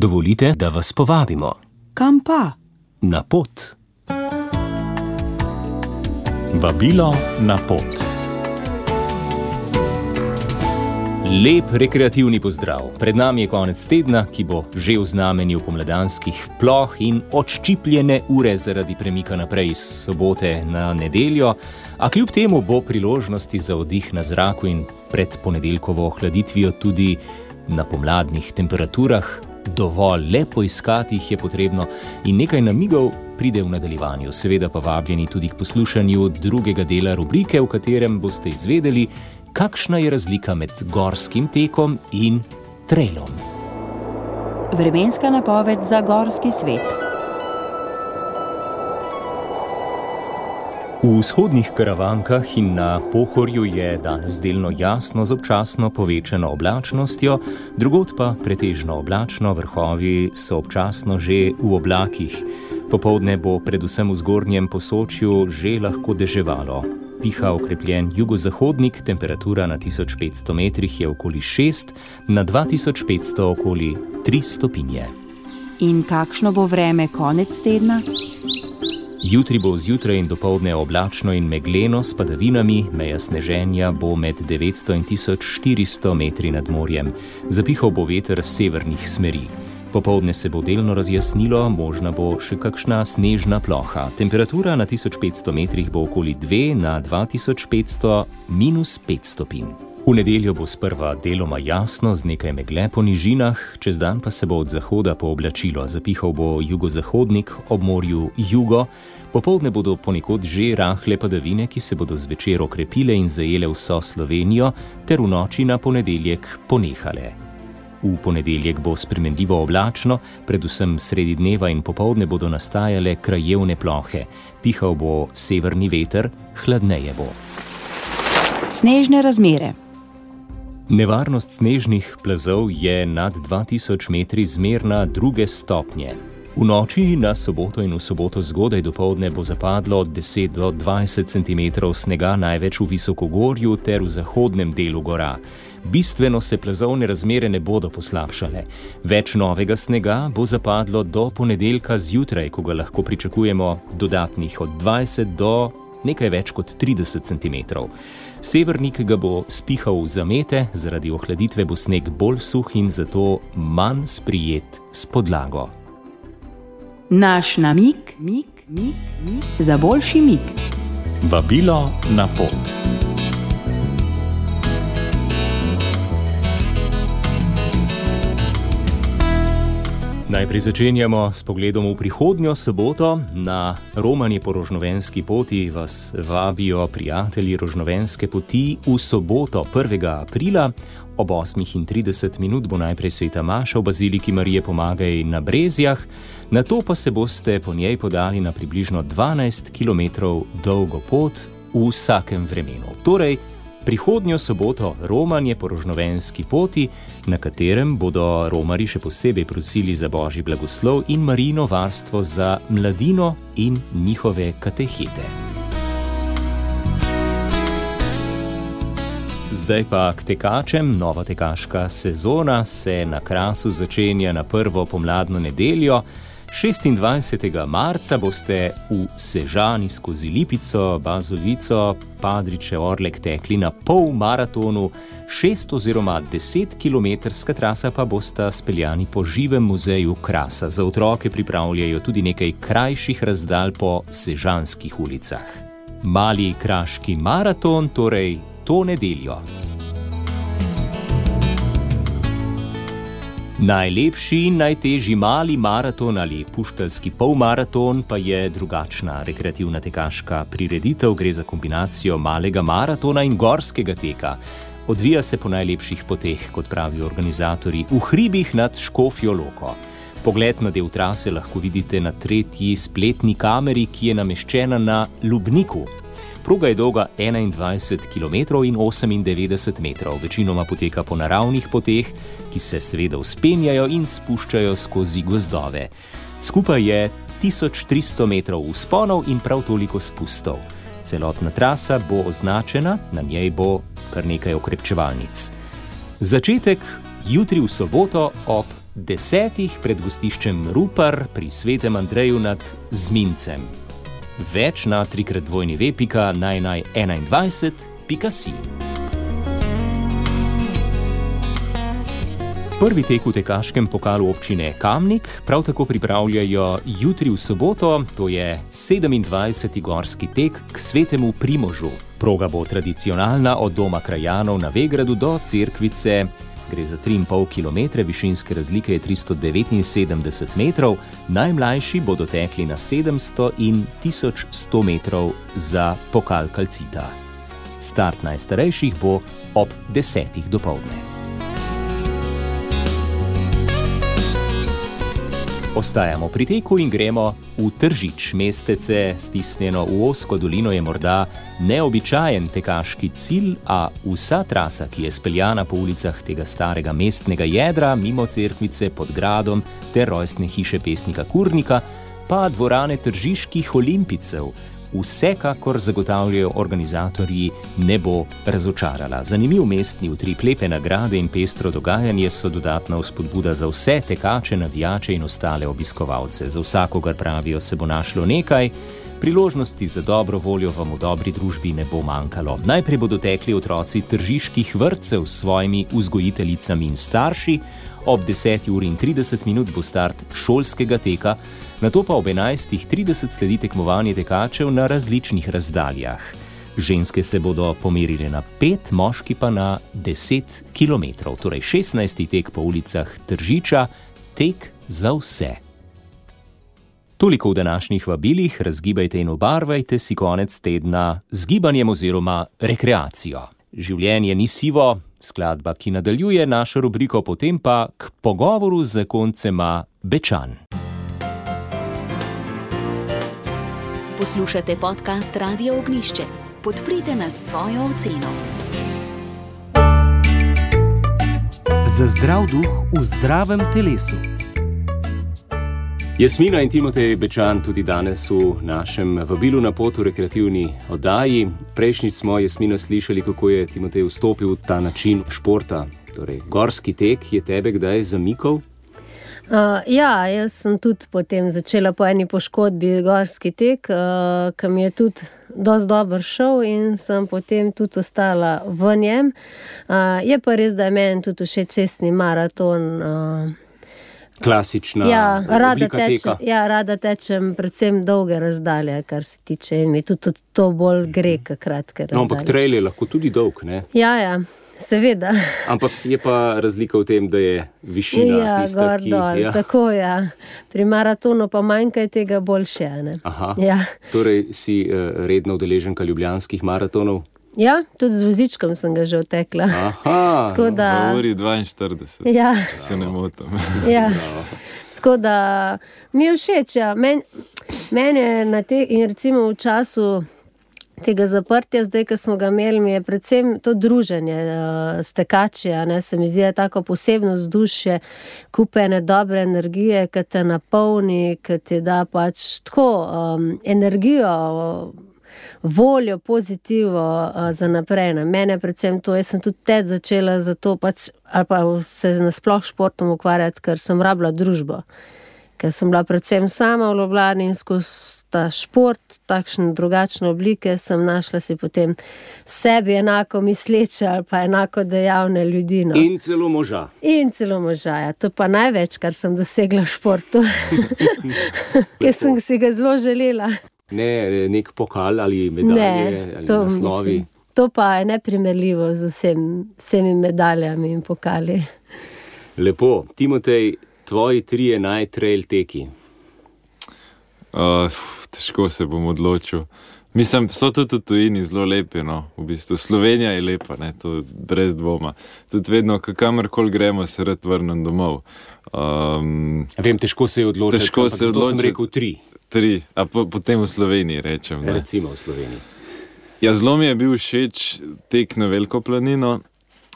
Dovolite, da vas povabimo Kam pa? na pot. Vabilo na pot. Lep rekreativni pozdrav. Pred nami je konec tedna, ki bo že v znamenju pomladanskih ploh in odščipljene ure zaradi premika naprej iz sobote na nedeljo, a kljub temu bo priložnosti za oddih na zraku in pred ponedeljkovo ohladitvijo tudi na pomladnih temperaturah. Dovolj le poiskati jih je potrebno in nekaj namigov pride v nadaljevanju. Seveda pa vabljeni tudi k poslušanju drugega dela rubrike, v katerem boste izvedeli, kakšna je razlika med gorskim tekom in trailom. Vremenska napoved za gorski svet. V vzhodnih karavankah in na Pohorju je danes delno jasno z občasno povečano oblačnostjo, drugod pa pretežno oblačno, vrhovi so občasno že v oblakih. Popovdne bo predvsem v zgornjem posočju že lahko deževalo. Piha okrepljen jugozahodnik, temperatura na 1500 metrih je okoli 6, na 2500 okoli 3 stopinje. In kakšno bo vreme konec tedna? Jutri bo zjutraj in dopoledne oblačno in megleno s padavinami, meja sneženja bo med 900 in 1400 metri nad morjem. Zapihal bo veter severnih smeri. Popovdne se bo delno razjasnilo, možna bo še kakšna snežna ploha. Temperatura na 1500 metrih bo okoli 2, na 2500 minus 5 stopinj. V nedeljo bo sprva deloma jasno z nekaj megle po nižinah, čez dan pa se bo od zahoda pooblačilo, zapihal bo jugozahodnik ob morju jugo, popovdne bodo ponekod že rahle padavine, ki se bodo zvečer okrepile in zajele vso Slovenijo, ter v noči na ponedeljek ponehale. V ponedeljek bo spremenljivo oblačno, predvsem sredi dneva in popovdne bodo nastajale krajevne plohe, pihal bo severni veter, hladneje bo. Snežne razmere. Nevarnost snežnih plazov je nad 2000 metri zmerna druge stopnje. V noči na soboto in v soboto zgodaj do povdne bo zapadlo od 10 do 20 cm snega, največ v visokogorju ter v zahodnem delu gora. Bistveno se plazovne razmere ne bodo poslabšale. Več novega snega bo zapadlo do ponedeljka zjutraj, ko ga lahko pričakujemo dodatnih od 20 do nekaj več kot 30 cm. Severnik ga bo spihal v zamete, zaradi ohladitve bo sneg bolj suh in zato manj sprijet s podlago. Naš namik, mik, mik, mik za boljši mik. Vabilo na pot. Najprej začenjamo s pogledom v prihodnjo soboto. Na romani po rožnovenski poti vas vabijo prijatelji rožnovenske poti v soboto 1. aprila. Ob 8.30 minut bo najprej sveta Maša v baziliki Marije Pomagaj na Brezjah, na to pa se boste po njej podali na približno 12 km dolgo pot v vsakem vremenu. Torej, prihodnjo soboto romanje po rožnovenski poti, na katerem bodo romari še posebej prosili za božji blagoslov in marino varstvo za mladino in njihove katehete. Zdaj pa k tekačem. Nova tekaška sezona se na krasu začenja na prvo pomladno nedeljo. 26. marca boste v Sežani skozi Lipico, Bazovico, Padriče, Orlek tekli na pol maratonu, 6 oziroma 10 km trasa pa bosta speljani po živem muzeju Krasa. Za otroke pripravljajo tudi nekaj krajših razdalj po sežanskih ulicah. Mali kraški maraton, torej to nedeljo. Najlepši in najtežji mali maraton ali pušteljski polmaraton pa je drugačna rekreativna tekaška prireditev. Gre za kombinacijo malega maratona in gorskega teka. Odvija se po najlepših poteh, kot pravijo organizatori, v hribih nad Škofijo Loko. Pogled na del trase lahko vidite na tretji spletni kameri, ki je nameščena na Lubniku. Proga je dolga 21 km in 98 metrov, večinoma poteka po naravnih poteh, ki se seveda vzpenjajo in spuščajo skozi gozdove. Skupaj je 1300 metrov vzponov in prav toliko spustov. Celotna trasa bo označena, na njej bo kar nekaj okrepčevalnic. Začetek jutri v soboto ob desetih pred gostiščem Rupar pri svetem Andreju nad Zmincem. Več na trikrat dvojni vepika naj naj 21.si. Prvi tek v tekaškem pokalu občine Kamnik prav tako pripravljajo jutri v soboto, to je 27. gorski tek k svetemu Primožu. Proga bo tradicionalna od doma krajanov na Vegradu do Cerkvice. Gre za 3,5 km, višinske razlike je 379 metrov, najmlajši bodo tekli na 700 in 1100 metrov za pokal kalcita. Start najstarejših bo ob 10. dopoledne. Ostajamo pri teku in gremo v Tržič. Mestece, stisnjeno v osko dolino, je morda neobičajen tekaški cilj, a vsa trasa, ki je speljana po ulicah tega starega mestnega jedra, mimo cerkvice pod gradom ter rojstne hiše pesnika Kurnika, pa dvorane tržiških olimpicev, vsekakor zagotavljajo organizatorji, ne bo razočarala. Zanimiv mestni utrip, lepe nagrade in pestro dogajanje so dodatna vzpodbuda za vse tekače, navijače in ostale obiskovalce. Za vsakogar pravijo, se bo našlo nekaj. Priložnosti za dobro voljo vam v dobri družbi ne bo manjkalo. Najprej bodo tekli otroci tržiških vrtcev s svojimi vzgojiteljicami in starši, ob 10.30 bo start šolskega teka, na to pa ob 11.30 sledi tekmovanje tekačev na različnih razdaljah. Ženske se bodo pomerile na 5, moški pa na 10 km, torej 16. tek po ulicah Tržiča, tek za vse. Toliko v današnjih vabilih, razgibajte in obarvajte si konec tedna z gibanjem oziroma rekreacijo. Življenje ni sivo, skladba, ki nadaljuje našo rubriko, potem pa k pogovoru z koncema Bečan. Poslušate podcast Radio Ognišče. Podprite nas s svojo oceno. Za zdrav duh v zdravem telesu. Jasmina in Timotej Bečan tudi danes v našem vabilu na potu rekreativni oddaji. Prejšnjič smo Jasmina slišali, kako je Timotej vstopil v ta način športa. Torej, gorski tek je tebe kdaj zamikal? Uh, ja, jaz sem tudi potem začela po eni poškodbi gorski tek, uh, ki mi je tudi dosti dobro šel in sem potem tudi ostala v njem. Uh, je pa res, da je meni tudi še cestni maraton. Uh, Klasična. Ja rada, tečem, ja, rada tečem, predvsem dolge razdalje, kar se tiče. In mi tudi to bolj gre, kratke. No, ampak trail je lahko tudi dolg. Ne? Ja, ja. Seveda. Ampak je pa razlika v tem, da je višina ja, tista, gor, ki dol, ja. tako je. Ja. Pri maratonu pa manjka tega boljše. Ja. Torej, si uh, redno udeleženka ljubljanskih maratonov? Ja, tudi z vozičkom sem ga že otekla. Aha, Tako da, Govori 42, ja, če se ne motim. ja. Tako da mi je všeč. Ja. Meni men je na te in recimo v času. Tega zaprtja, zdaj, ki smo ga imeli, mi je predvsem to druženje uh, s tekači. Ne, se mi zdi, da je tako posebno vzdušje, kupene dobre energije, ki te napolni, ki ti da pač tako um, energijo, voljo, pozitivo uh, za naprej. Na mene, predvsem to, jaz sem tudi ted začela za to, pač, ali pa se nasploh športom ukvarjati, ker sem rabila družbo ker sem bila predvsem sama v Ljubljani in skozi ta šport, takšne drugačne oblike, sem našla si potem sebi enako misleče ali pa enako dejavne ljudi. No. In celo moža. In celo moža, ja. to pa največ, kar sem dosegla v športu, ker sem si ga zelo želela. Ne nek pokal ali medalje Ne, ali to naslovi. mislim. To pa je neprimerljivo z vsem, vsemi medaljami in pokali. Lepo, Timotej, tvoji trije najtrail teki. Uh, težko se bom odločil. Mislim, so tudi v tujini zelo lepi. No? V bistvu. Slovenija je lepa, ne? to brez dvoma. Tudi vedno, kamorkoli gremo, se rad vrnem domov. Um, Vem, težko se je odločiti. Težko se je zato sem odločiti. rekel tri, tri, a po, potem v Sloveniji rečem. ne. recimo v Sloveniji. Ja, zelo mi je bil všeč tek na Veliko planino.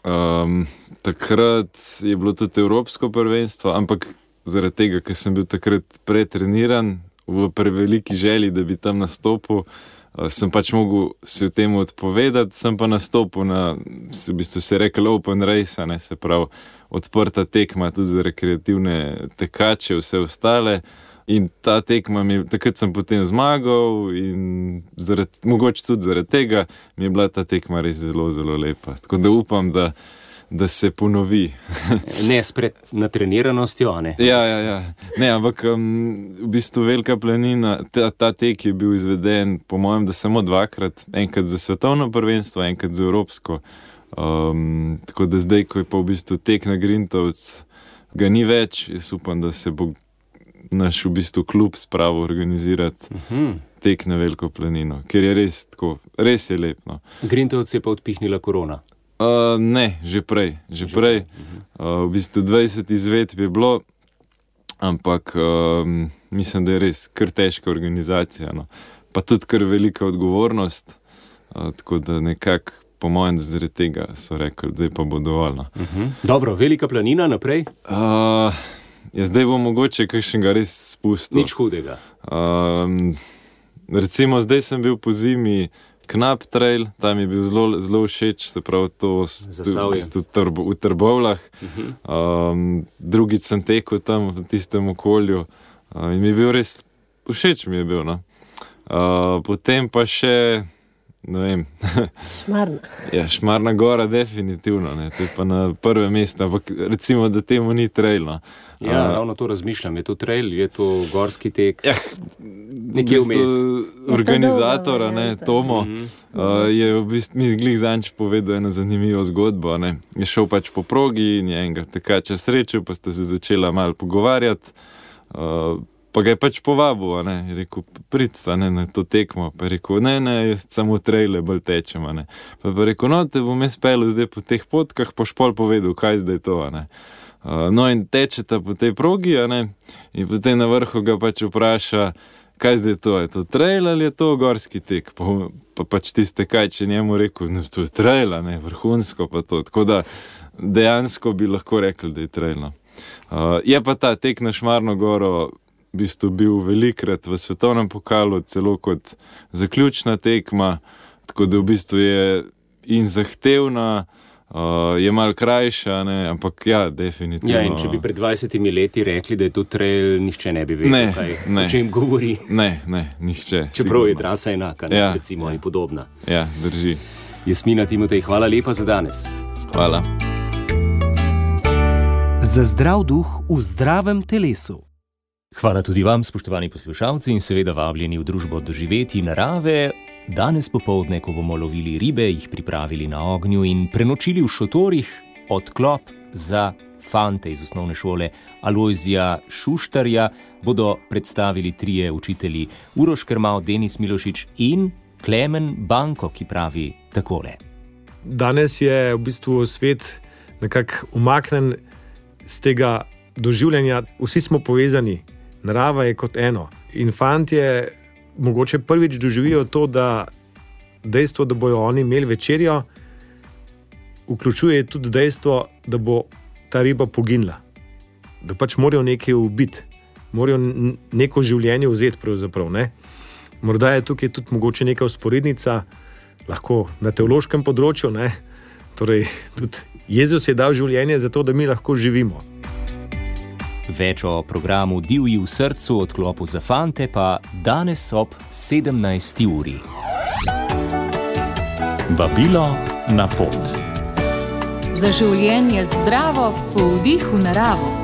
Um, takrat je bilo tudi Evropsko prvenstvo, ampak zaradi tega, ker sem bil takrat pretreniran, v preveliki želji, da bi tam nastopil, uh, sem pač mogel se v tem odpovedati, sem pa nastopil na, v bistvu se rekel, open race, ne, se pravi, odprta tekma tudi za rekreativne tekače, vse ostale. In ta tekma, mi, takrat sem potem zmagal, in zaradi, mogoče tudi zaradi tega mi je bila ta tekma res zelo, zelo lepa. Tako da upam, da, da se ponovi. ne spred na treniranostjo. Ne? Ja, ja, ja. Ne, ampak um, v bistvu velika planina, ta, ta tek je bil izveden, po mojem, da samo dvakrat, enkrat za svetovno prvenstvo, enkrat za evropsko. Um, tako da zdaj, ko je pa v bistvu tek na Grintovc, ga ni več, jaz upam, da se bo naš v bistvu klub spravo organizirati. Uh Mhm. -huh. Tek na veliko planino, ker je res tako, res je lepo. No. Grintovc je pa odpihnila korona. Uh, ne, že prej. Že že prej. Uh, v bistvu 20 izvedb je bilo, ampak um, mislim, da je res kar težka organizacija. No. Pa tudi kar velika odgovornost. Uh, tako da nekako, po mojem, zaradi tega so rekli, da je pa bo dovolj. No. Uh -huh. Dobro, velika planina naprej. Uh, ja, zdaj bo mogoče kakšnega res spustil. Nič hudega. Um, recimo, zdaj sem bil po zimi. Knap trail, tam je bil zelo, zelo všeč, se pravi, to Zasavje. v, trbo, v Trbovlah. Um, drugič sem tekel tam v tistem okolju uh, in mi je bil res všeč, mi je bil. No. Uh, potem pa še, ne vem, Šmarna. ja, Šmarna Gora, definitivno, ne, to je pa na prvem mestu, ampak recimo, da temu ni trail. No. Ja, Uh, ravno to razmišljam. Je to trail, je to gorski tek. Ja, Nekje v bistvu vmes. Organizatora, dolga ne, varianta. Tomo, uh, je v bistvu mi zglih zanč povedal eno zanimivo zgodbo. Ne. Je šel pač po progi in je enega tekača srečal, pa sta se začela malo pogovarjati. Uh, pa ga je pač povabil, a ne, je rekel, pridsta ne, na to tekmo. Pa je rekel, ne, ne, samo trajle bolj tečem. a ne. Pa je rekel, no, te bom jaz pel zdaj po teh potkah, pa špol povedal, kaj zdaj to. Uh, no, in tečeta po tej progi, in potem na vrhu ga pač vpraša, kaj zdaj to je, to trail ali je to gorski tek. Pa, pa pač tiste, kaj če njemu rekel, no, to je trail, a ne vrhunsko pa to. Tako da dejansko bi lahko rekli, da je trail. no. Uh, je pa ta tek na Šmarno goro. V bistvu bil velikrat v svetovnem pokalu, celo kot zaključna tekma, tako da v bistvu je in zahtevna, uh, je mal krajša, ne, ampak ja, definitivno. Ja, in če bi pred 20 leti rekli, da je to trail, nihče ne bi vedel, Ne, kaj, ne. o čem govori. Ne, ne, nihče. Čeprav je sigurno. trasa enaka, ne, Ja, recimo, ja. in podobna. Ja, drži. Jasmina Timotej, hvala lepa za danes. Hvala. Za zdrav duh v zdravem telesu. Hvala tudi vam, spoštovani poslušalci, in seveda vabljeni v družbo doživeti narave. Danes popovdne, ko bomo lovili ribe, jih pripravili na ognju in prenočili v šotorih, odklop za fante iz osnovne šole Alojzija Šuštarja, bodo predstavili trije učitelji: Uroš Krmal, Denis Milošič in Klemen Banko, ki pravi takole. danes je v bistvu svet nekako umaknjen z tega doživljanja. Vsi smo povezani, narava je kot eno. In fantje mogoče prvič doživijo to, da dejstvo, da bodo oni imeli večerjo, vključuje tudi dejstvo, da bo ta riba poginila. Da pač morajo nekaj ubiti, morajo neko življenje vzeti. ne. Morda je tukaj tudi mogoče neka usporednica, lahko na teološkem področju. Torej, tudi Jezus je dal življenje zato, da mi lahko živimo. Več o programu Divji v srcu, odklopu za fante, pa danes ob 17. uri. Vabilo na pot. Za življenje zdravo, po vdihu naravo.